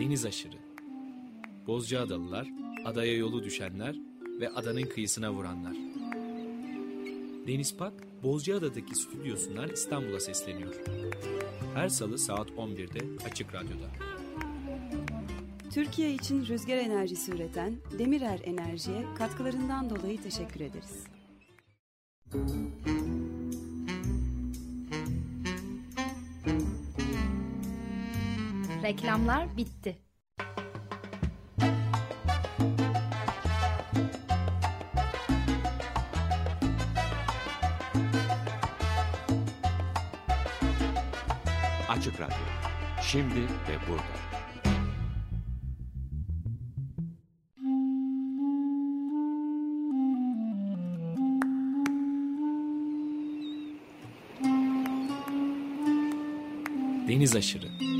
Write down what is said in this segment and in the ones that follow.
Deniz aşırı. Bozcaadalılar, adaya yolu düşenler ve adanın kıyısına vuranlar. Deniz Pak, Bozcaada'daki stüdyosundan İstanbul'a sesleniyor. Her salı saat 11'de Açık Radyo'da. Türkiye için rüzgar enerjisi üreten Demirer Enerji'ye katkılarından dolayı teşekkür ederiz. Reklamlar bitti. Açık Radyo. Şimdi ve burada. Deniz aşırı.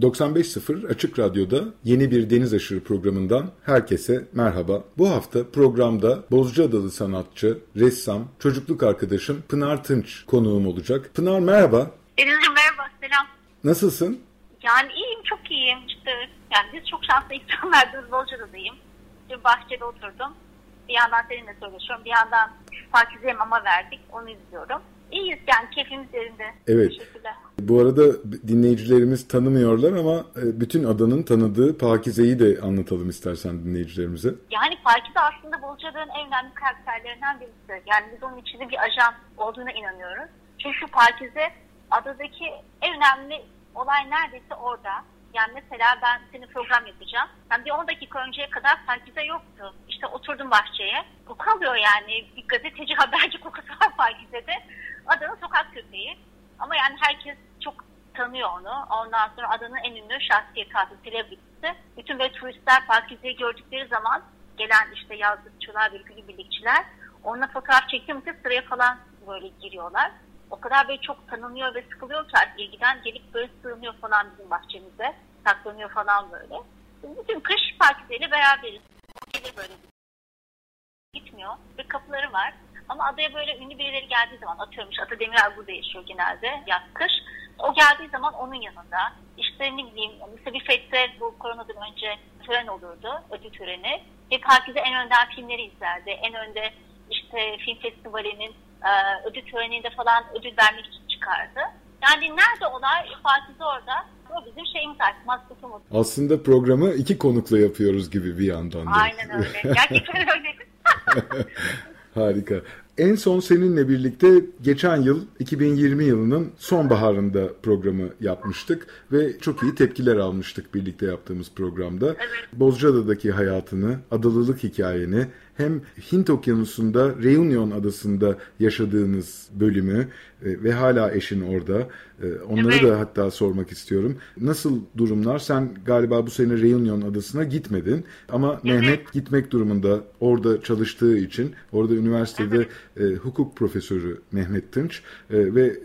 ...95.0 Açık Radyo'da yeni bir Deniz Aşırı programından herkese merhaba. Bu hafta programda Bozcaadalı sanatçı, ressam, çocukluk arkadaşım Pınar Tınç konuğum olacak. Pınar merhaba. Denizciğim merhaba, selam. Nasılsın? Yani iyiyim, çok iyiyim. İşte yani biz çok şanslı insanlardayız, Bozcaada'dayım. Bir bahçede oturdum. Bir yandan seninle çalışıyorum, bir yandan Pakize'ye mama verdik, onu izliyorum. İyiyiz yani, keyfimiz yerinde. Evet. Bu arada dinleyicilerimiz tanımıyorlar ama e, bütün adanın tanıdığı Pakize'yi de anlatalım istersen dinleyicilerimize. Yani Pakize aslında Bozcaada'nın en önemli karakterlerinden birisi. Yani biz onun içinde bir ajan olduğuna inanıyoruz. Çünkü Pakize adadaki en önemli olay neredeyse orada. Yani mesela ben senin program yapacağım. Yani bir 10 dakika önceye kadar Pakize yoktu. İşte oturdum bahçeye. Koku alıyor yani. Bir gazeteci haberci kokusu var Pakize'de. Adanın sokak köpeği. Ama yani herkes tanıyor onu. Ondan sonra adanın en ünlü şahsiyeti artık selebritisi. Bütün böyle turistler Pakize'yi gördükleri zaman gelen işte yazlıkçılar ve günübirlikçiler onunla fotoğraf çektiğimizde sıraya falan böyle giriyorlar. O kadar böyle çok tanınıyor ve sıkılıyor ki ilgiden gelip böyle sığınıyor falan bizim bahçemize. Saklanıyor falan böyle. Bütün kış Pakize'yle beraberiz. Gelir böyle gitmiyor. Bir kapıları var. Ama adaya böyle ünlü birileri geldiği zaman atıyorum işte Ata Demirer burada yaşıyor genelde yaz kış. O geldiği zaman onun yanında işte ne bileyim mesela bir fette bu koronadan önce tören olurdu ödül töreni. Ve Pakize en önden filmleri izlerdi. En önde işte film festivalinin e, ödül töreninde falan ödül vermek için çıkardı. Yani nerede olay Pakize orada. O bizim şeyimiz artık maskotumuz. Aslında programı iki konukla yapıyoruz gibi bir yandan da. Aynen öyle. Gerçekten öyle. Harika. En son seninle birlikte geçen yıl 2020 yılının sonbaharında programı yapmıştık ve çok iyi tepkiler almıştık birlikte yaptığımız programda. Evet. Bozcaada'daki hayatını, adalılık hikayeni, hem Hint Okyanusu'nda Reunion adasında yaşadığınız bölümü e, ve hala eşin orada. E, onları Evet. da hatta sormak istiyorum. Nasıl durumlar? Sen galiba bu sene Reunion adasına gitmedin ama Mehmet gitmek durumunda orada çalıştığı için orada üniversitede e, hukuk profesörü Mehmet Tınç ve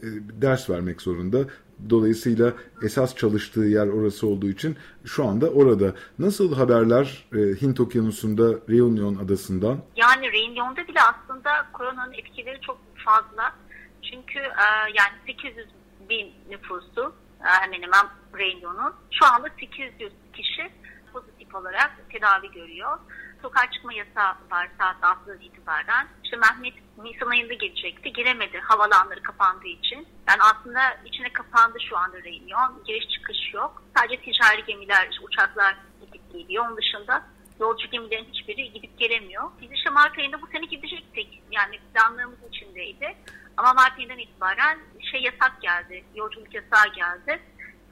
ders vermek zorunda. Dolayısıyla esas çalıştığı yer orası olduğu için şu anda orada. Nasıl haberler e, Hint Okyanusu'nda Reunion adasından? Yani Reunion'da bile aslında koronanın etkileri çok fazla. Çünkü e, yani 800 bin nüfusu e, hemen hemen Reunion'un. Şu anda 800 kişi pozitif olarak tedavi görüyor. Sokağa çıkma yasağı var saat 6'dan itibaren. İşte Mehmet Nisan ayında gelecekti. Giremedi havalanları kapandığı için. Yani aslında içine kapandı şu anda Reunion. Giriş çıkış yok. Sadece ticari gemiler, uçaklar gidip geliyor. Onun dışında yolcu gemilerin hiçbiri gidip gelemiyor. Biz işte Mart ayında bu sene gidecektik. Yani planlarımız içindeydi. Ama Mart ayından itibaren şey yasak geldi. Yolculuk yasağı geldi.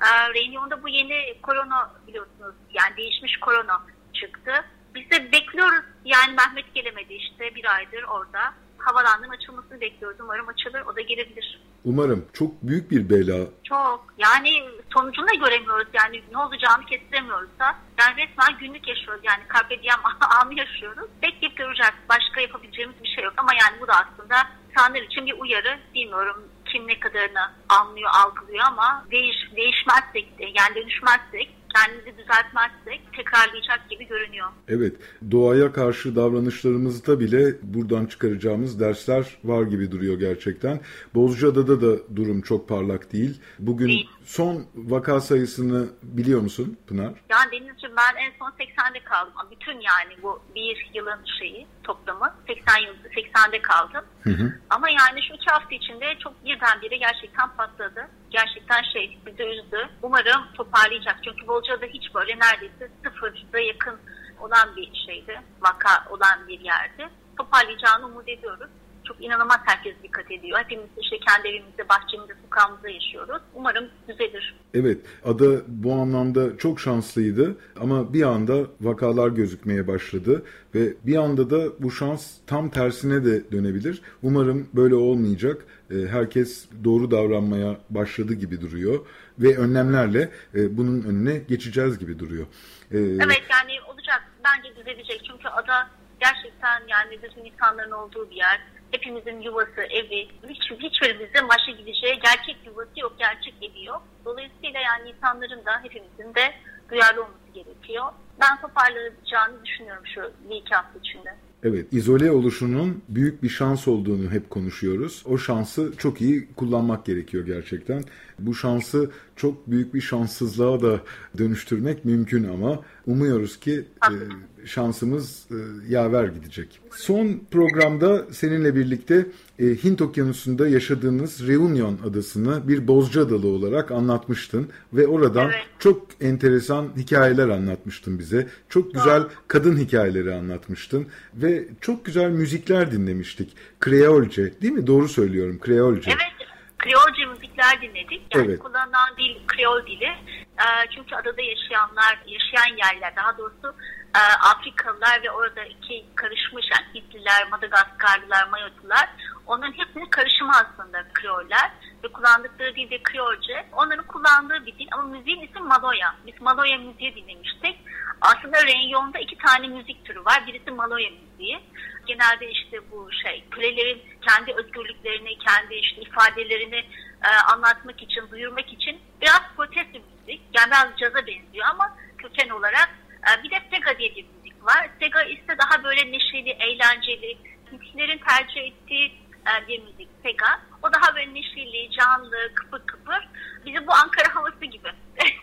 Ee, Reunion'da bu yeni korona biliyorsunuz yani değişmiş korona çıktı. Biz de bekliyoruz yani Mehmet gelemedi işte bir aydır orada. Havalandırın açılmasını bekliyoruz. Umarım açılır o da gelebilir. Umarım. Çok büyük bir bela. Çok. Yani sonucunu da göremiyoruz. Yani ne olacağını kestiremiyoruz da. Yani resmen günlük yaşıyoruz. Yani carpe diem anı yaşıyoruz. Bekleyip göreceğiz. Başka yapabileceğimiz bir şey yok. Ama yani bu da aslında insanlar için bir uyarı. Bilmiyorum kim ne kadarını anlıyor, algılıyor ama değiş, değişmezsek, yani dönüşmezsek kendimizi düzeltmezsek tekrarlayacak gibi görünüyor. Evet, doğaya karşı davranışlarımızda bile buradan çıkaracağımız dersler var gibi duruyor gerçekten. Bozcaada'da da durum çok parlak değil. Bugün değil. Son vaka sayısını biliyor musun Pınar? Yani Denizciğim ben en son 80'de kaldım. Bütün yani bu bir yılın şeyi toplamı 80 yıl 80'de kaldım. Hı hı. Ama yani şu iki hafta içinde çok birdenbire gerçekten patladı. Gerçekten şey bizi üzdü. Umarım toparlayacak. Çünkü Bolca'da hiç böyle neredeyse sıfırda yakın olan bir şeydi. Vaka olan bir yerdi. Toparlayacağını umut ediyoruz çok inanılmaz herkes dikkat ediyor. Hepimiz işte kendi evimizde, bahçemizde, sokağımızda yaşıyoruz. Umarım düzelir. Evet, ada bu anlamda çok şanslıydı ama bir anda vakalar gözükmeye başladı ve bir anda da bu şans tam tersine de dönebilir. Umarım böyle olmayacak. Ee, herkes doğru davranmaya başladı gibi duruyor ve önlemlerle e, bunun önüne geçeceğiz gibi duruyor. Ee, evet yani olacak. Bence düzelecek. Çünkü ada gerçekten yani bütün insanların olduğu bir yer hepimizin yuvası, evi, hiç, hiçbirimizin başa gideceği gerçek yuvası yok, gerçek evi yok. Dolayısıyla yani insanların da hepimizin de duyarlı olması gerekiyor. Ben toparlayacağını düşünüyorum şu bir iki hafta içinde. Evet, izole oluşunun büyük bir şans olduğunu hep konuşuyoruz. O şansı çok iyi kullanmak gerekiyor gerçekten. Bu şansı çok büyük bir şanssızlığa da dönüştürmek mümkün ama umuyoruz ki e, şansımız e, yaver gidecek. Son programda seninle birlikte e, Hint Okyanusu'nda yaşadığınız Reunion adasını bir Bozca adalı olarak anlatmıştın ve oradan evet. çok enteresan hikayeler anlatmıştın bize. Çok güzel kadın hikayeleri anlatmıştın ve çok güzel müzikler dinlemiştik. Kreolce değil mi? Doğru söylüyorum. Kreolce. Evet. Kreolce müzikler dinledik. Yani evet. kullanılan dil Kreol dili. E, çünkü adada yaşayanlar, yaşayan yerler daha doğrusu e, Afrikalılar ve orada iki karışmış yani Hitliler, Madagaskarlılar, Mayotular onların hepsinin karışımı aslında Kreoller ve kullandıkları dil de Kreolce. Onların kullandığı bir dil ama müziğin ismi Maloya. Biz Maloya müziği dinlemiştik. Aslında Renyon'da iki tane müzik türü var. Birisi Maloya müziği. Genelde işte bu şey kölelerin kendi özgürlüklerini, kendi işte ifadelerini e, anlatmak için, duyurmak için biraz protest bir müzik. Yani biraz caza benziyor ama köken olarak e, bir de Sega diye bir müzik var. Sega ise daha böyle neşeli, eğlenceli, Hintlilerin tercih ettiği e, bir müzik Sega. O daha böyle neşeli, canlı, kıpır kıpır. Bizim bu Ankara havası gibi.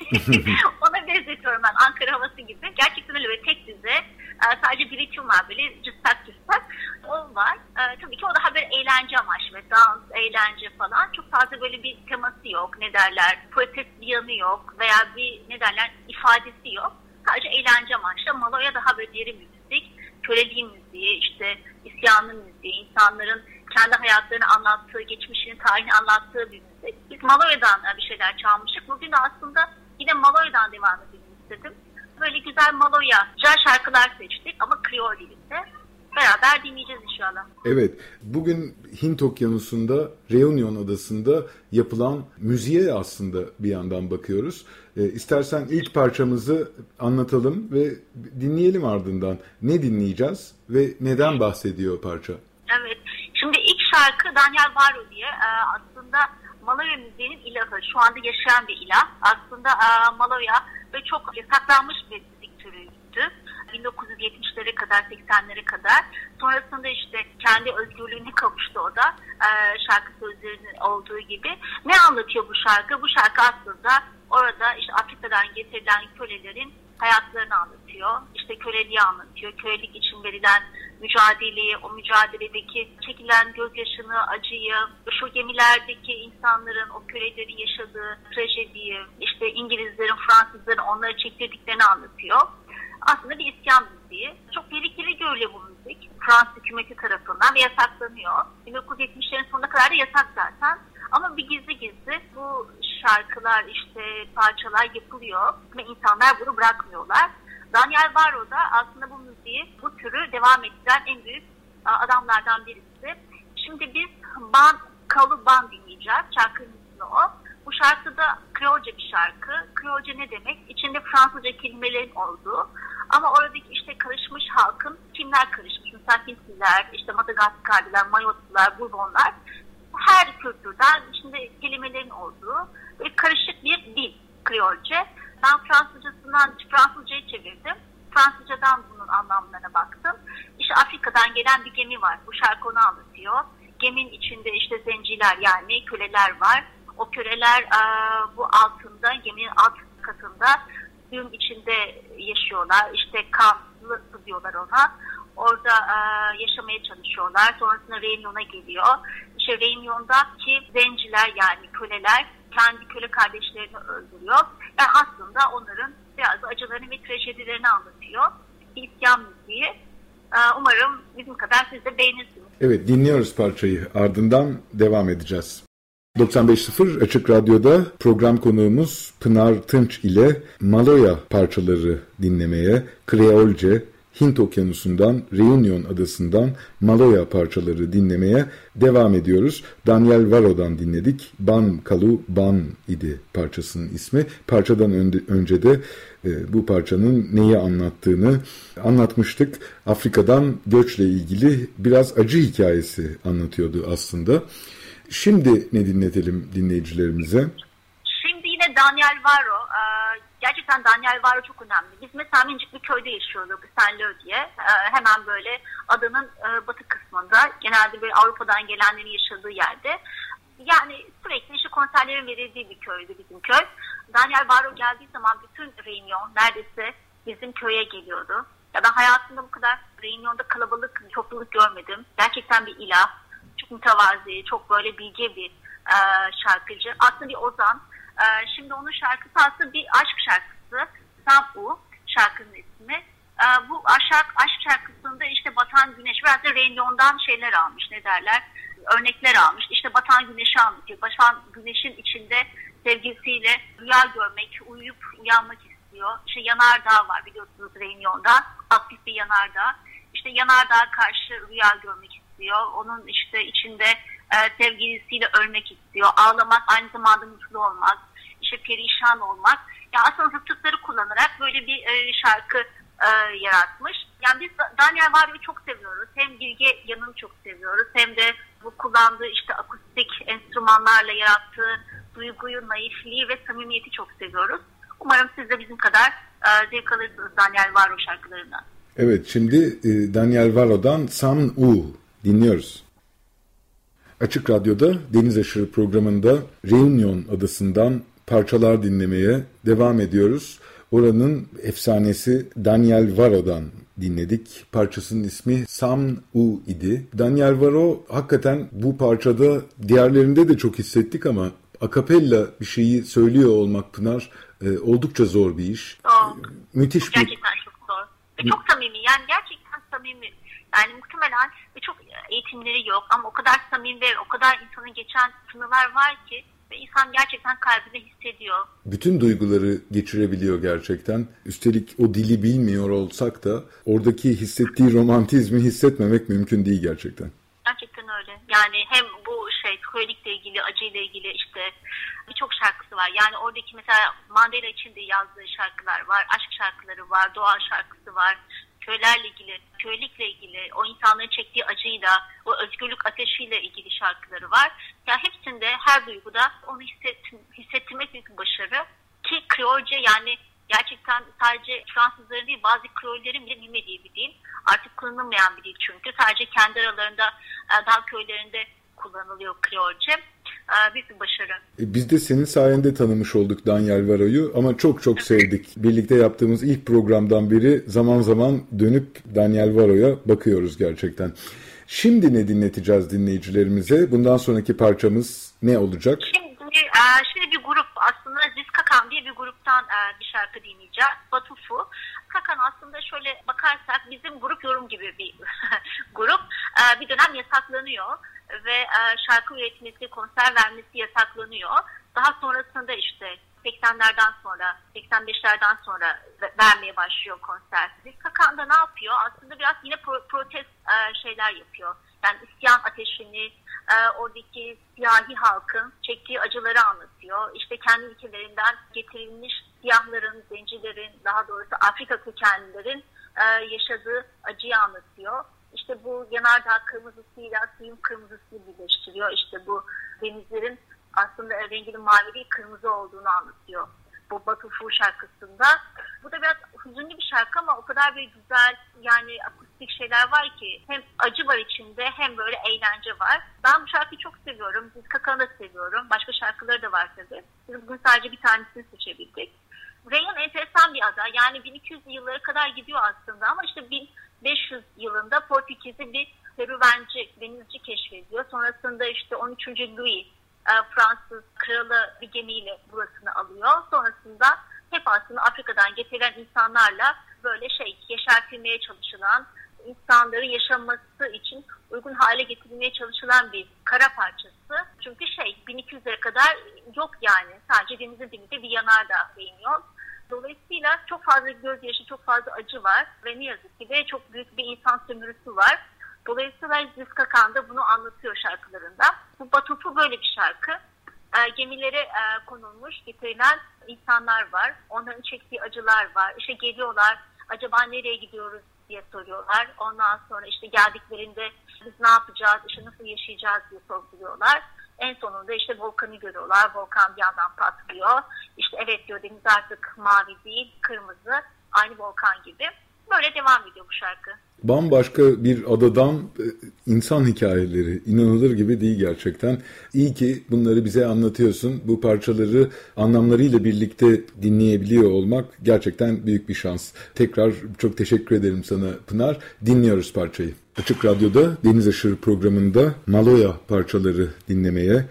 Ona benzetiyorum ben Ankara havası gibi. Gerçekten öyle böyle tek düze. E, sadece bir ritim var böyle cıstak cıstak. O var. Tabii ki o daha böyle eğlence amaçlı. Dans, eğlence falan. Çok fazla böyle bir teması yok. Ne derler? Protest bir yanı yok. Veya bir ne derler? ifadesi yok Sadece eğlence amaçlı. Maloya daha böyle deri müzik, köleliğin müziği, işte isyanın müziği, insanların kendi hayatlarını anlattığı, geçmişini, tarihini anlattığı bir müzik. Biz Maloya'dan bir şeyler çalmıştık. Bugün aslında yine Maloya'dan devam edelim istedim. Böyle güzel Maloya, güzel şarkılar seçtik ama Kriol dilinde beraber dinleyeceğiz inşallah. Evet, bugün Hint Okyanusu'nda, Reunion Adası'nda yapılan müziğe aslında bir yandan bakıyoruz. E, istersen ilk parçamızı anlatalım ve dinleyelim ardından. Ne dinleyeceğiz ve neden bahsediyor parça? Evet, şimdi ilk şarkı Daniel Varo diye e, aslında Malaya müziğinin ilahı. Şu anda yaşayan bir ilah. Aslında e, Malaya ve çok yasaklanmış bir müzik türüydü 1970'lere kadar 80'lere kadar. Sonrasında işte kendi özgürlüğüne kavuştu o da e, şarkı sözlerinin olduğu gibi. Ne anlatıyor bu şarkı? Bu şarkı aslında orada işte Afrika'dan getirilen kölelerin hayatlarını anlatıyor. İşte köleliği anlatıyor. Kölelik için verilen mücadeleyi, o mücadeledeki çekilen gözyaşını, acıyı, şu gemilerdeki insanların, o kölelerin yaşadığı trajediyi, işte İngilizlerin, Fransızların onları çektirdiklerini anlatıyor aslında bir isyan müziği. Çok tehlikeli görülüyor bu müzik. Fransız hükümeti tarafından ve yasaklanıyor. 1970'lerin sonuna kadar da yasak zaten. Ama bir gizli gizli bu şarkılar işte parçalar yapılıyor ve insanlar bunu bırakmıyorlar. Daniel Barro da aslında bu müziği, bu türü devam ettiren en büyük adamlardan birisi. Şimdi biz ban Kaluban dinleyeceğiz. Şarkının o. Bu şarkı da Kreolce bir şarkı. Kreolce ne demek? İçinde Fransızca kelimelerin olduğu. Ama oradaki işte karışmış halkın kimler karışmış? Mesela Hintliler, işte Madagaskarlılar, Mayotlular, Bourbonlar. Her kültürden içinde kelimelerin olduğu ve karışık bir dil Kreolce. Ben Fransızcasından Fransızcayı çevirdim. Fransızcadan bunun anlamlarına baktım. İşte Afrika'dan gelen bir gemi var. Bu şarkı onu anlatıyor. Geminin içinde işte zenciler yani köleler var. O köleler e, bu altında, geminin alt katında suyun içinde yaşıyorlar. İşte kamplı diyorlar ona. Orada e, yaşamaya çalışıyorlar. Sonrasında Reunion'a geliyor. İşte Reunion'daki zenciler yani köleler kendi köle kardeşlerini öldürüyor. Yani aslında onların biraz acılarını ve trajedilerini anlatıyor. İsyan müziği. Ee, umarım bizim kadar siz de beğenirsiniz. Evet dinliyoruz parçayı. Ardından devam edeceğiz. 95.0 Açık Radyo'da program konuğumuz Pınar Tınç ile Maloya parçaları dinlemeye, Kreolce, Hint Okyanusu'ndan, Reunion Adası'ndan Maloya parçaları dinlemeye devam ediyoruz. Daniel Varo'dan dinledik. Ban Kalu Ban idi parçasının ismi. Parçadan önce de e, bu parçanın neyi anlattığını anlatmıştık. Afrika'dan göçle ilgili biraz acı hikayesi anlatıyordu aslında. Şimdi ne dinletelim dinleyicilerimize? Şimdi yine Daniel Varo. E, gerçekten Daniel Varo çok önemli. Biz mesela minicik bir köyde yaşıyorduk Senlö diye. E, hemen böyle adanın batı kısmında. Genelde böyle Avrupa'dan gelenlerin yaşadığı yerde. Yani sürekli işte konserlerin verildiği bir köydü bizim köy. Daniel Varo geldiği zaman bütün Reunion neredeyse bizim köye geliyordu. Ya ben hayatımda bu kadar Reunion'da kalabalık topluluk görmedim. Gerçekten bir ilah. Çok mütevazi, çok böyle bilge bir e, şarkıcı. Aslında bir ozan. E, şimdi onun şarkısı aslında bir aşk şarkısı. Sabu şarkının ismi. E, bu aşk, aşk şarkısında işte batan güneş biraz da Reunion'dan şeyler almış ne derler örnekler almış. İşte batan güneşi anlatıyor. Batan güneşin içinde sevgilisiyle rüya görmek, uyuyup uyanmak istiyor. İşte yanardağ var biliyorsunuz Reunion'da. Aktif bir yanardağ. İşte yanardağ karşı rüya görmek istiyor. Onun işte içinde e, sevgilisiyle ölmek istiyor. Ağlamak, aynı zamanda mutlu olmak, işte perişan olmak. Ya aslında zıtlıkları kullanarak böyle bir e, şarkı e, yaratmış. Yani biz Daniel Varyo'yu çok seviyoruz. Hem bilge yanını çok seviyoruz. Hem de bu kullandığı işte akustik enstrümanlarla yarattığı duyguyu, naifliği ve samimiyeti çok seviyoruz. Umarım siz de bizim kadar e, zevk alırsınız Daniel Varo şarkılarından. Evet şimdi e, Daniel Varo'dan Sam U dinliyoruz. Açık Radyo'da Deniz Aşırı programında Reunion adasından parçalar dinlemeye devam ediyoruz. Oranın efsanesi Daniel Varo'dan dinledik. Parçasının ismi Sam U idi. Daniel Varo hakikaten bu parçada diğerlerinde de çok hissettik ama akapella bir şeyi söylüyor olmak Pınar e, oldukça zor bir iş. Zor. Müthiş gerçekten bir... Gerçekten çok zor. Ve çok samimi yani gerçekten samimi. Yani muhtemelen çok eğitimleri yok ama o kadar samimi ve o kadar insanın geçen sınırlar var ki ve insan gerçekten kalbinde hissediyor. Bütün duyguları geçirebiliyor gerçekten. Üstelik o dili bilmiyor olsak da oradaki hissettiği romantizmi hissetmemek mümkün değil gerçekten. Gerçekten öyle. Yani hem bu şey kronikle ilgili, acıyla ilgili işte birçok şarkısı var. Yani oradaki mesela Mandela için de yazdığı şarkılar var, aşk şarkıları var, doğa şarkısı var köylerle ilgili, köylükle ilgili, o insanların çektiği acıyla, o özgürlük ateşiyle ilgili şarkıları var. Ya hepsinde her duyguda onu hissettim, hissettirmek büyük bir başarı. Ki Kreolce yani gerçekten sadece Fransızların değil bazı Kreollerin bile bilmediği bir dil. Artık kullanılmayan bir dil çünkü. Sadece kendi aralarında e, daha köylerinde kullanılıyor Kreolce. Büyük bir başarı. E, biz de senin sayende tanımış olduk Daniel Varo'yu ama çok çok sevdik. Birlikte yaptığımız ilk programdan beri zaman zaman dönüp Daniel Varo'ya bakıyoruz gerçekten. Şimdi ne dinleteceğiz dinleyicilerimize? Bundan sonraki parçamız ne olacak? Şimdi, e, şimdi bir grup aslında Ziz Kakan diye bir gruptan e, bir şarkı dinleyeceğiz. Batufu. Kakan aslında şöyle bakarsak bizim grup yorum gibi bir grup. Bir dönem yasaklanıyor ve e, şarkı üretmesi, konser vermesi yasaklanıyor. Daha sonrasında işte 80'lerden sonra, 85'lerden sonra vermeye başlıyor konser. Kakan da ne yapıyor? Aslında biraz yine pro protest e, şeyler yapıyor. Yani isyan ateşini e, oradaki siyahi halkın çektiği acıları anlatıyor. İşte kendi ülkelerinden getirilmiş siyahların, zencilerin, daha doğrusu Afrika kökenlilerin e, yaşadığı acıyı anlatıyor. İşte bu yanardağ kırmızısıyla suyun kırmızısını birleştiriyor. İşte bu denizlerin aslında renginin mavi değil kırmızı olduğunu anlatıyor. Bu Batu Fu şarkısında. Bu da biraz hüzünlü bir şarkı ama o kadar bir güzel yani akustik şeyler var ki hem acı var içinde hem böyle eğlence var. Ben bu şarkıyı çok seviyorum. Biz Kakan'ı da seviyorum. Başka şarkıları da var tabii. Biz bugün sadece bir tanesini seçebildik. Rayon enteresan bir ada. Yani 1200 yıllara kadar gidiyor aslında ama işte 1500 yılında Portekizli bir serüvenci, denizci keşfediyor. Sonrasında işte 13. Louis e, Fransız kralı bir gemiyle burasını alıyor. Sonrasında hep aslında Afrika'dan getirilen insanlarla böyle şey yeşertilmeye çalışılan, insanların yaşaması için uygun hale getirilmeye çalışılan bir kara parçası. Çünkü şey 1200'lere kadar yok yani. Sadece denizin dibinde bir yanardağ değiniyor. Dolayısıyla çok fazla gözyaşı, çok fazla acı var ve ne yazık ki de çok büyük bir insan sömürüsü var. Dolayısıyla Ziska Khan da bunu anlatıyor şarkılarında. Bu Batufu böyle bir şarkı. E, gemilere e, konulmuş, getirilen insanlar var. Onların çektiği acılar var. İşte geliyorlar, acaba nereye gidiyoruz diye soruyorlar. Ondan sonra işte geldiklerinde biz ne yapacağız, işte nasıl yaşayacağız diye sorguluyorlar. En sonunda işte volkanı görüyorlar. Volkan bir yandan patlıyor. İşte evet diyor deniz artık mavi değil, kırmızı. Aynı volkan gibi. Böyle devam ediyor bu şarkı. Bambaşka bir adadan e, insan hikayeleri inanılır gibi değil gerçekten. İyi ki bunları bize anlatıyorsun. Bu parçaları anlamlarıyla birlikte dinleyebiliyor olmak gerçekten büyük bir şans. Tekrar çok teşekkür ederim sana Pınar. Dinliyoruz parçayı. Açık Radyo'da Deniz Aşırı programında Maloya parçaları dinlemeye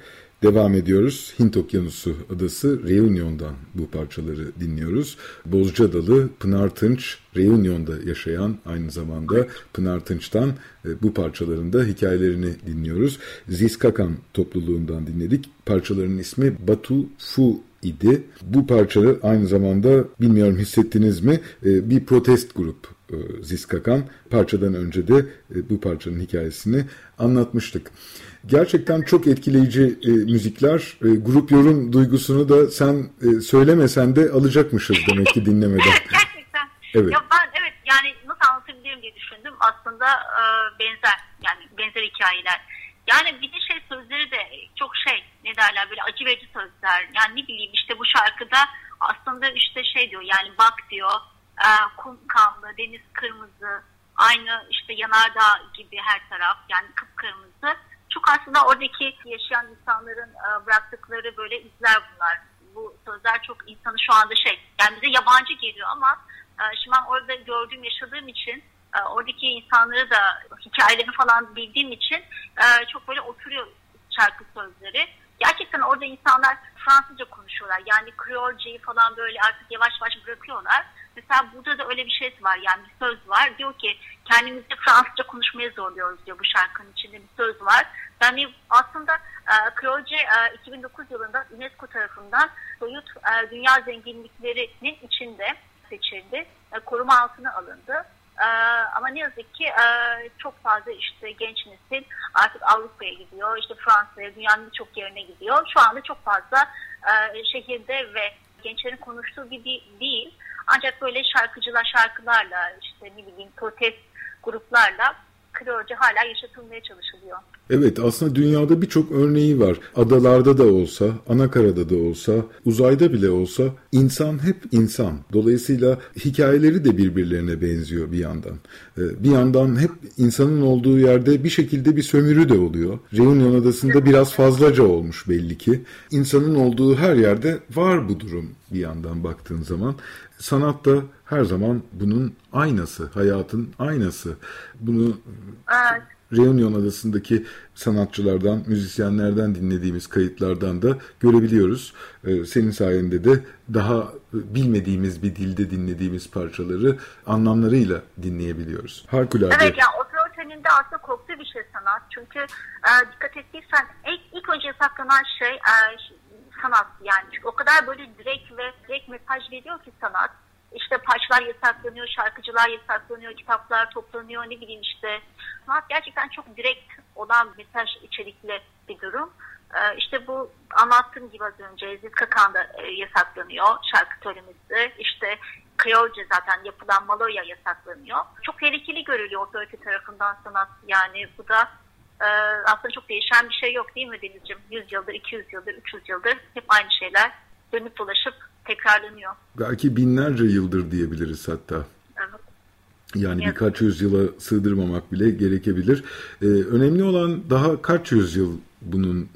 Devam ediyoruz. Hint Okyanusu adası Reunion'dan bu parçaları dinliyoruz. Bozcadalı Pınar Tınç, Reunion'da yaşayan aynı zamanda Pınar Tınç'tan e, bu parçalarında hikayelerini dinliyoruz. Ziskakan topluluğundan dinledik. Parçaların ismi Batu Fu idi. Bu parça aynı zamanda bilmiyorum hissettiniz mi e, bir protest grup e, Ziskakan. Parçadan önce de bu parçanın hikayesini anlatmıştık. Gerçekten çok etkileyici e, müzikler. E, grup yorum duygusunu da sen e, söylemesen de alacakmışız demek ki dinlemeden. Gerçekten. Evet. Ya ben evet yani nasıl anlatabilirim diye düşündüm. Aslında e, benzer yani benzer hikayeler. Yani bir de şey sözleri de çok şey ne derler böyle acı verici sözler. Yani ne bileyim işte bu şarkıda aslında işte şey diyor yani bak diyor e, kum kanlı, deniz kırmızı, aynı işte yanardağ gibi her taraf yani kıpkırmızı çok aslında oradaki yaşayan insanların e, bıraktıkları böyle izler bunlar. Bu sözler çok insanı şu anda şey yani bize yabancı geliyor ama e, şimdi ben orada gördüğüm yaşadığım için e, oradaki insanları da hikayelerini falan bildiğim için çok böyle oturuyor şarkı sözleri. Gerçekten orada insanlar Fransızca konuşuyorlar. Yani Kreolceyi falan böyle artık yavaş yavaş bırakıyorlar. Mesela burada da öyle bir şey var. Yani bir söz var. Diyor ki kendimizi Fransızca konuşmaya zorluyoruz diyor bu şarkının içinde bir söz var. Yani aslında e, Kreolce e, 2009 yılında UNESCO tarafından soyut e, dünya zenginliklerinin içinde seçildi. E, koruma altına alındı. Ee, ama ne yazık ki e, çok fazla işte genç nesil artık Avrupa'ya gidiyor, işte Fransa'ya, dünyanın birçok yerine gidiyor. Şu anda çok fazla e, şehirde ve gençlerin konuştuğu gibi değil. Ancak böyle şarkıcılar şarkılarla işte ne bileyim protest gruplarla Kreolce hala yaşatılmaya çalışılıyor. Evet aslında dünyada birçok örneği var. Adalarda da olsa, anakarada da olsa, uzayda bile olsa insan hep insan. Dolayısıyla hikayeleri de birbirlerine benziyor bir yandan. Ee, bir yandan hep insanın olduğu yerde bir şekilde bir sömürü de oluyor. Reunion Adası'nda biraz fazlaca olmuş belli ki. İnsanın olduğu her yerde var bu durum bir yandan baktığın zaman. Sanat da her zaman bunun aynası, hayatın aynası. Bunu evet. Reunion Adası'ndaki sanatçılardan, müzisyenlerden dinlediğimiz kayıtlardan da görebiliyoruz. Ee, senin sayende de daha bilmediğimiz bir dilde dinlediğimiz parçaları anlamlarıyla dinleyebiliyoruz. Harikulade. Evet, yani opera de aslında korktuğu bir şey sanat. Çünkü e, dikkat ettiysen ilk, ilk önce saklanan şey e, sanat yani. Çünkü o kadar böyle direkt ve direkt mesaj veriyor ki sanat işte parçalar yasaklanıyor, şarkıcılar yasaklanıyor, kitaplar toplanıyor, ne bileyim işte. Sanat gerçekten çok direkt olan mesaj içerikli bir durum. Ee, işte bu anlattığım gibi az önce Zizkakan da e, yasaklanıyor şarkı söylemesi. İşte Kreolce zaten yapılan Maloya yasaklanıyor. Çok tehlikeli görülüyor otorite tarafından sanat. Yani bu da e, aslında çok değişen bir şey yok değil mi Deniz'ciğim? 100 yıldır, 200 yıldır, 300 yıldır hep aynı şeyler dönüp dolaşıp tekrarlanıyor. Belki binlerce yıldır diyebiliriz hatta. Yani Evet. birkaç yüzyıla sığdırmamak bile gerekebilir. Ee, önemli olan daha kaç yüzyıl bunun e,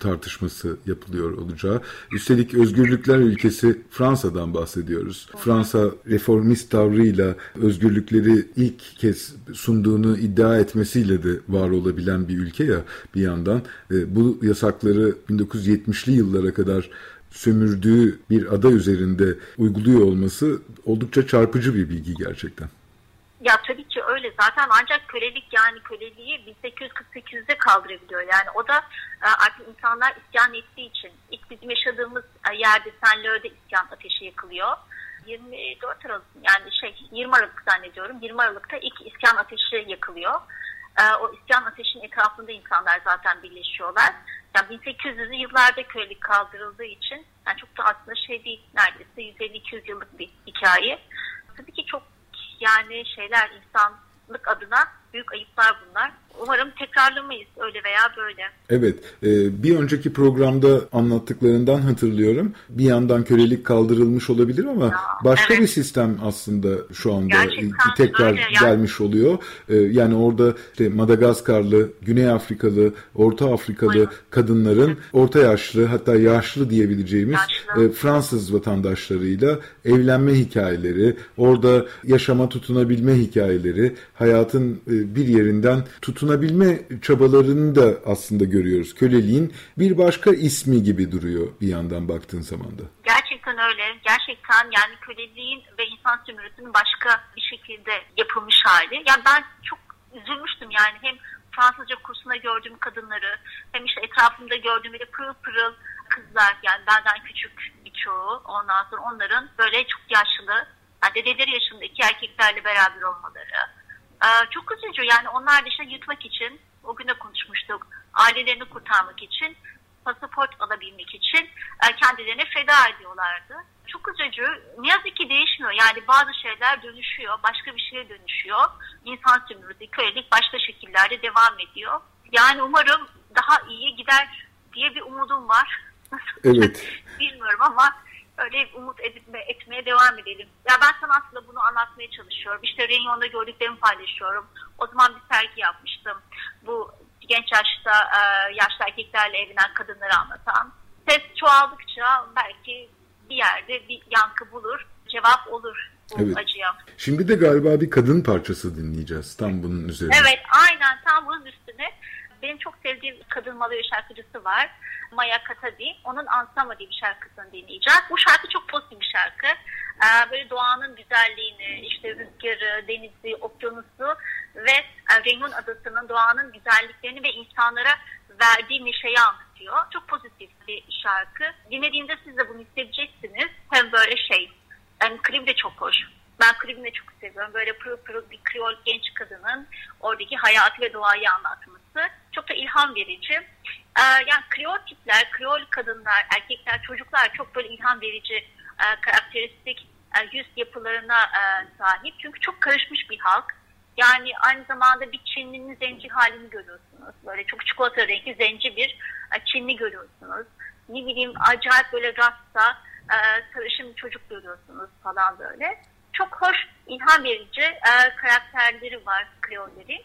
tartışması yapılıyor olacağı. Üstelik özgürlükler ülkesi Fransa'dan bahsediyoruz. Fransa reformist tavrıyla özgürlükleri ilk kez sunduğunu iddia etmesiyle de var olabilen bir ülke ya bir yandan. Bu yasakları 1970'li yıllara kadar sömürdüğü bir ada üzerinde uyguluyor olması oldukça çarpıcı bir bilgi gerçekten. Ya tabii ki öyle zaten ancak kölelik yani köleliği 1848'de kaldırabiliyor. Yani o da e, artık insanlar isyan ettiği için ilk bizim yaşadığımız e, yerde Senlör'de isyan ateşi yakılıyor. 24 Aralık yani şey 20 Aralık zannediyorum 20 Aralık'ta ilk isyan ateşi yakılıyor. E, o isyan ateşinin etrafında insanlar zaten birleşiyorlar. Yani 1800'lü yıllarda kölelik kaldırıldığı için yani çok da aslında şey değil neredeyse 150-200 yıllık bir hikaye. Tabii ki çok yani şeyler insanlık adına büyük ayıplar bunlar. Umarım tekrarlamayız öyle veya böyle. Evet, e, bir önceki programda anlattıklarından hatırlıyorum. Bir yandan kölelik kaldırılmış olabilir ama Ya, başka evet. bir sistem aslında şu anda Gerçekten tekrar öyle yani. gelmiş oluyor. E, Yani orada işte Madagaskarlı, Güney Afrikalı, Orta Afrikalı Aynen. kadınların orta yaşlı hatta yaşlı diyebileceğimiz Yaşlı. e, Fransız vatandaşlarıyla evlenme hikayeleri, orada yaşama tutunabilme hikayeleri, hayatın bir yerinden tutunabilme çabalarını da aslında görüyoruz. Köleliğin bir başka ismi gibi duruyor bir yandan baktığın zaman da. Gerçekten öyle. Gerçekten yani köleliğin ve insan sömürüsünün başka bir şekilde yapılmış hali. Yani ben çok üzülmüştüm yani hem Fransızca kursuna gördüğüm kadınları hem işte etrafımda gördüğüm böyle pırıl pırıl kızlar yani benden küçük birçoğu ondan sonra onların böyle çok yaşlı yani dedeleri yaşındaki erkeklerle beraber olmaları. Ee, çok üzücü yani onlar da işte yutmak için o gün de konuşmuştuk ailelerini kurtarmak için pasaport alabilmek için e, kendilerini feda ediyorlardı. Çok üzücü. Ne yazık ki değişmiyor. Yani bazı şeyler dönüşüyor, başka bir şeye dönüşüyor. İnsan sömürüsü, kölelik başka şekillerde devam ediyor. Yani umarım daha iyi gider diye bir umudum var. Evet. Bilmiyorum ama öyle umut etme, etmeye devam edelim. Ya ben sana aslında bunu anlatmaya çalışıyorum. İşte Renyon'da gördüklerimi paylaşıyorum. O zaman bir sergi yapmıştım. Bu genç yaşta e, yaşlı erkeklerle evlenen kadınları anlatan. Ses çoğaldıkça belki bir yerde bir yankı bulur, cevap olur bu Evet. acıya. Şimdi de galiba bir kadın parçası dinleyeceğiz tam bunun üzerine. Evet aynen. Benim çok sevdiğim kadın Malaya şarkıcısı var. Maya Katadi. Onun Ansama diye bir şarkısını dinleyeceğiz. Bu şarkı çok pozitif bir şarkı. Ee, böyle doğanın güzelliğini, işte rüzgarı, denizi, okyanusu ve e, Renyon Adası'nın doğanın güzelliklerini ve insanlara verdiği neşeyi anlatıyor. Çok pozitif bir şarkı. Dinlediğinde siz de bunu hissedeceksiniz. Hem böyle şey, yani klip de çok hoş. Ben klibini de çok seviyorum. Böyle pırıl pırıl bir Kriol genç kadının oradaki hayatı ve doğayı anlatması. Çok da ilham verici. Ee, yani Kriol tipler, Kriol kadınlar, erkekler, çocuklar çok böyle ilham verici, e, karakteristik e, yüz yapılarına e, sahip. Çünkü çok karışmış bir halk. Yani aynı zamanda bir Çinlinin zenci halini görüyorsunuz. Böyle çok çikolata renkli zenci bir Çinli görüyorsunuz. Ne bileyim acayip böyle rasta sarışın çocuk görüyorsunuz falan böyle. Çok hoş, ilham verici karakterleri var Kreollerin.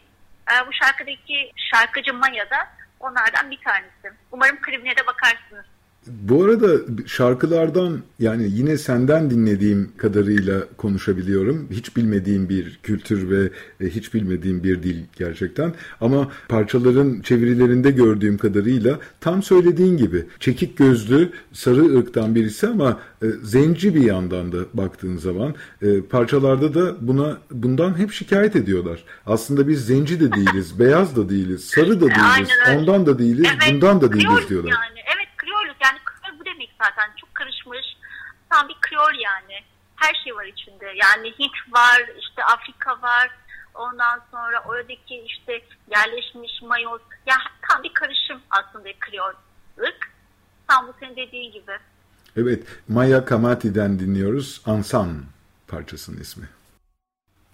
E, bu şarkıdaki şarkıcı Maya da onlardan bir tanesi. Umarım klibine de bakarsınız. Bu arada şarkılardan yani yine senden dinlediğim kadarıyla konuşabiliyorum. Hiç bilmediğim bir kültür ve e, hiç bilmediğim bir dil gerçekten. Ama parçaların çevirilerinde gördüğüm kadarıyla tam söylediğin gibi çekik gözlü sarı ırktan birisi ama e, zenci bir yandan da baktığın zaman e, parçalarda da buna bundan hep şikayet ediyorlar. Aslında biz zenci de değiliz, beyaz da değiliz, sarı da değiliz, ondan da değiliz, bundan da değiliz diyorlar. Yani. Evet Kriolüz yani Kriol bu demek zaten çok karışmış. Tam bir Kriol yani. her şey var içinde. Yani Hint var, işte Afrika var, ondan sonra oradaki işte yerleşmiş Mayos. Ya tam bir karışım aslında Kriollık. Tam bu senin dediğin gibi. Evet, Maya Kamati'den dinliyoruz. Ansan parçasının ismi.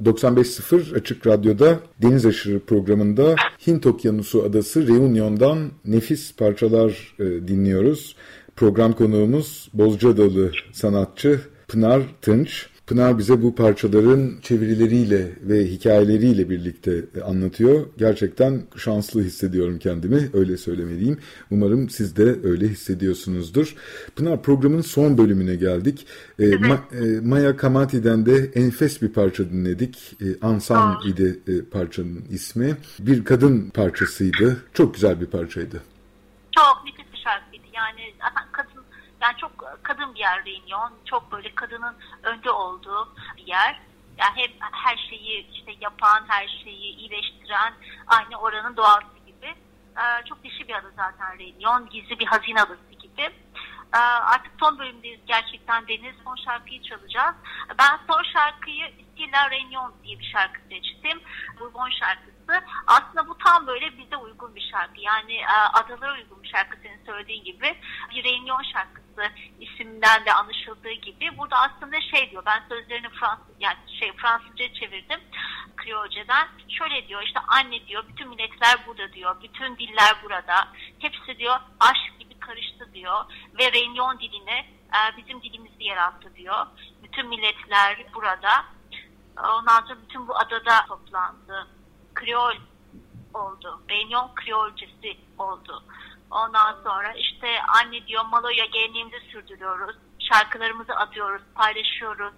95.0 Açık Radyo'da Deniz Aşırı programında Hint Okyanusu Adası Reunion'dan nefis parçalar e, dinliyoruz. Program konuğumuz Bozcaadalı sanatçı Pınar Tınç. Pınar bize bu parçaların çevirileriyle ve hikayeleriyle birlikte anlatıyor. Gerçekten şanslı hissediyorum kendimi, öyle söylemeliyim. Umarım siz de öyle hissediyorsunuzdur. Pınar programın son bölümüne geldik. E, Ma, e, Maya Kamati'den de enfes bir parça dinledik. E, Ansan idi e, parçanın ismi. Bir kadın parçasıydı. Çok güzel bir parçaydı. Çok Yani kadın yani çok kadın bir yer Reunion. Çok böyle kadının önde olduğu bir yer. Yani hep her şeyi işte yapan, her şeyi iyileştiren aynı oranın doğası gibi. Ee, çok dişi bir adı zaten Reunion. Gizli bir hazine adası gibi. Ee, artık son bölümdeyiz gerçekten Deniz. Son şarkıyı çalacağız. Ben son şarkıyı Stilla Reunion diye bir şarkı seçtim. Bourbon şarkısı. Aslında bu tam böyle bize uygun bir şarkı. Yani e, adalara uygun bir şarkı senin söylediğin gibi. Bir Reunion şarkısı isimden de anlaşıldığı gibi. Burada aslında şey diyor ben sözlerini Fransız yani şey Fransızca çevirdim Kriolce'den şöyle diyor işte anne diyor bütün milletler burada diyor bütün diller burada. Hepsi diyor aşk gibi karıştı diyor ve Reunion dilini e, bizim dilimizi yarattı diyor. Bütün milletler burada. Ondan sonra bütün bu adada toplandı Kriol oldu. Reunion Kriolcesi oldu. Ondan sonra işte anne diyor Maloya geleneğimizi sürdürüyoruz. Şarkılarımızı atıyoruz, paylaşıyoruz.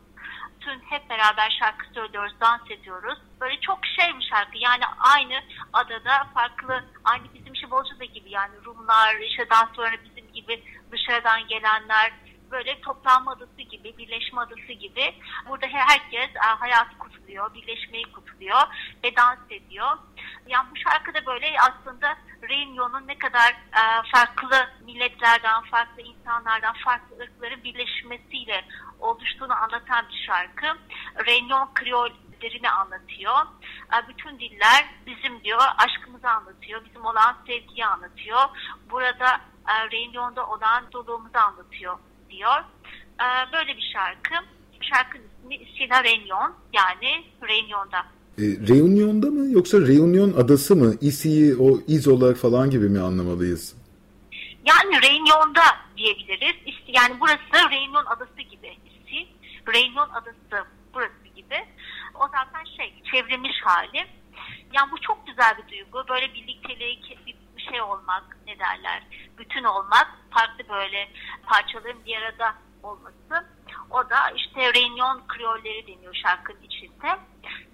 Tüm hep beraber şarkı söylüyoruz, dans ediyoruz. Böyle çok şey bir şarkı. Yani aynı adada farklı, aynı bizim işte Bolca'da gibi yani Rumlar, işte dansçılar bizim gibi dışarıdan gelenler, böyle toplanma adası gibi, birleşme adası gibi. Burada herkes e, hayatı kutluyor, birleşmeyi kutluyor ve dans ediyor. Yani bu şarkıda böyle aslında Reunion'un ne kadar e, farklı milletlerden, farklı insanlardan, farklı ırkların birleşmesiyle oluştuğunu anlatan bir şarkı. Reunion Kriol derini anlatıyor. E, bütün diller bizim diyor, aşkımızı anlatıyor, bizim olan sevgiyi anlatıyor. Burada e, Reunion'da olan doluğumuzu anlatıyor diyor. E, böyle bir şarkı. Şarkının Sina Reunion yani Reunion'da e, Reunion'da mı yoksa Reunion adası mı? İsi'yi o İzola falan gibi mi anlamalıyız? Yani Reunion'da diyebiliriz. İşte yani burası Reunion adası gibi. İsi, Reunion adası burası gibi. O zaten şey çevrilmiş hali. Yani bu çok güzel bir duygu. Böyle birliktelik, bir şey olmak ne derler, bütün olmak, farklı böyle parçaların bir arada olması. O da işte Reunion Kriolleri deniyor şarkının içinde.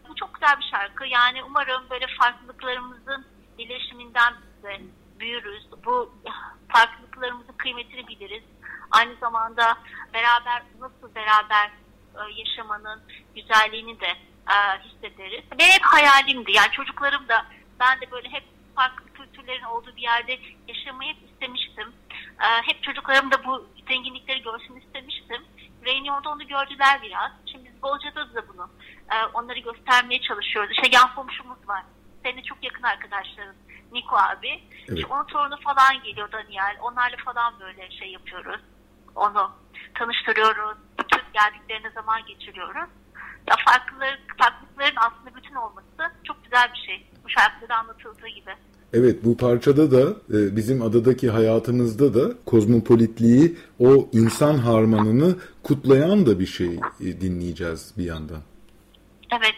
Bu çok güzel bir şarkı. Yani umarım böyle farklılıklarımızın birleşiminden bize büyürüz. Bu farklılıklarımızın kıymetini biliriz. Aynı zamanda beraber nasıl beraber e, yaşamanın güzelliğini de e, hissederiz. Ve hep hayalimdi. Yani çocuklarım da ben de böyle hep farklı kültürlerin olduğu bir yerde yaşamayı istemiştim. E, hep çocuklarım da bu zenginlikleri görsün istemiştim. Reunion'da onu gördüler biraz. Şimdi biz Bolca'da da bunu e, onları göstermeye çalışıyoruz. İşte yan komşumuz var. Senin çok yakın arkadaşların. Niko abi. Evet. İşte onun torunu falan geliyor Daniel. Onlarla falan böyle şey yapıyoruz. Onu tanıştırıyoruz. Bütün geldiklerine zaman geçiriyoruz. Ya farklılar, farklılıkların aslında bütün olması çok güzel bir şey. Bu şarkıda anlatıldığı gibi. Evet bu parçada da e, bizim adadaki hayatımızda da kozmopolitliği o insan harmanını kutlayan da bir şey e, dinleyeceğiz bir yandan. Evet.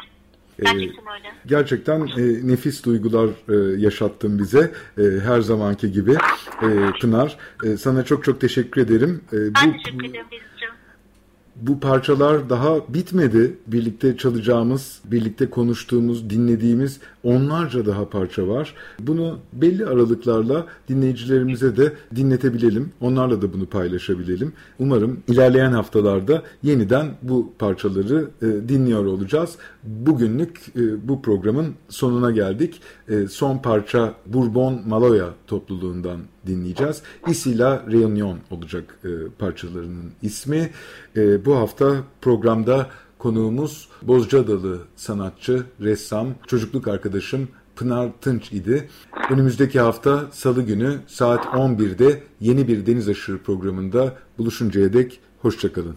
Gerçekten öyle. Gerçekten e, nefis duygular e, yaşattın bize e, her zamanki gibi e, Pınar. E, sana çok çok teşekkür ederim. E, ben bu, teşekkür ederim bu parçalar daha bitmedi. Birlikte çalacağımız, birlikte konuştuğumuz, dinlediğimiz onlarca daha parça var. Bunu belli aralıklarla dinleyicilerimize de dinletebilelim. Onlarla da bunu paylaşabilelim. Umarım ilerleyen haftalarda yeniden bu parçaları e, dinliyor olacağız. Bugünlük e, bu programın sonuna geldik. E, son parça Bourbon Maloya topluluğundan dinleyeceğiz. Isila Reunion olacak e, parçalarının ismi. E, bu hafta programda konuğumuz Bozcaadalı sanatçı, ressam, çocukluk arkadaşım Pınar Tınç idi. Önümüzdeki hafta salı günü saat 11'de yeni bir Deniz Aşırı programında buluşuncaya dek. Hoşçakalın.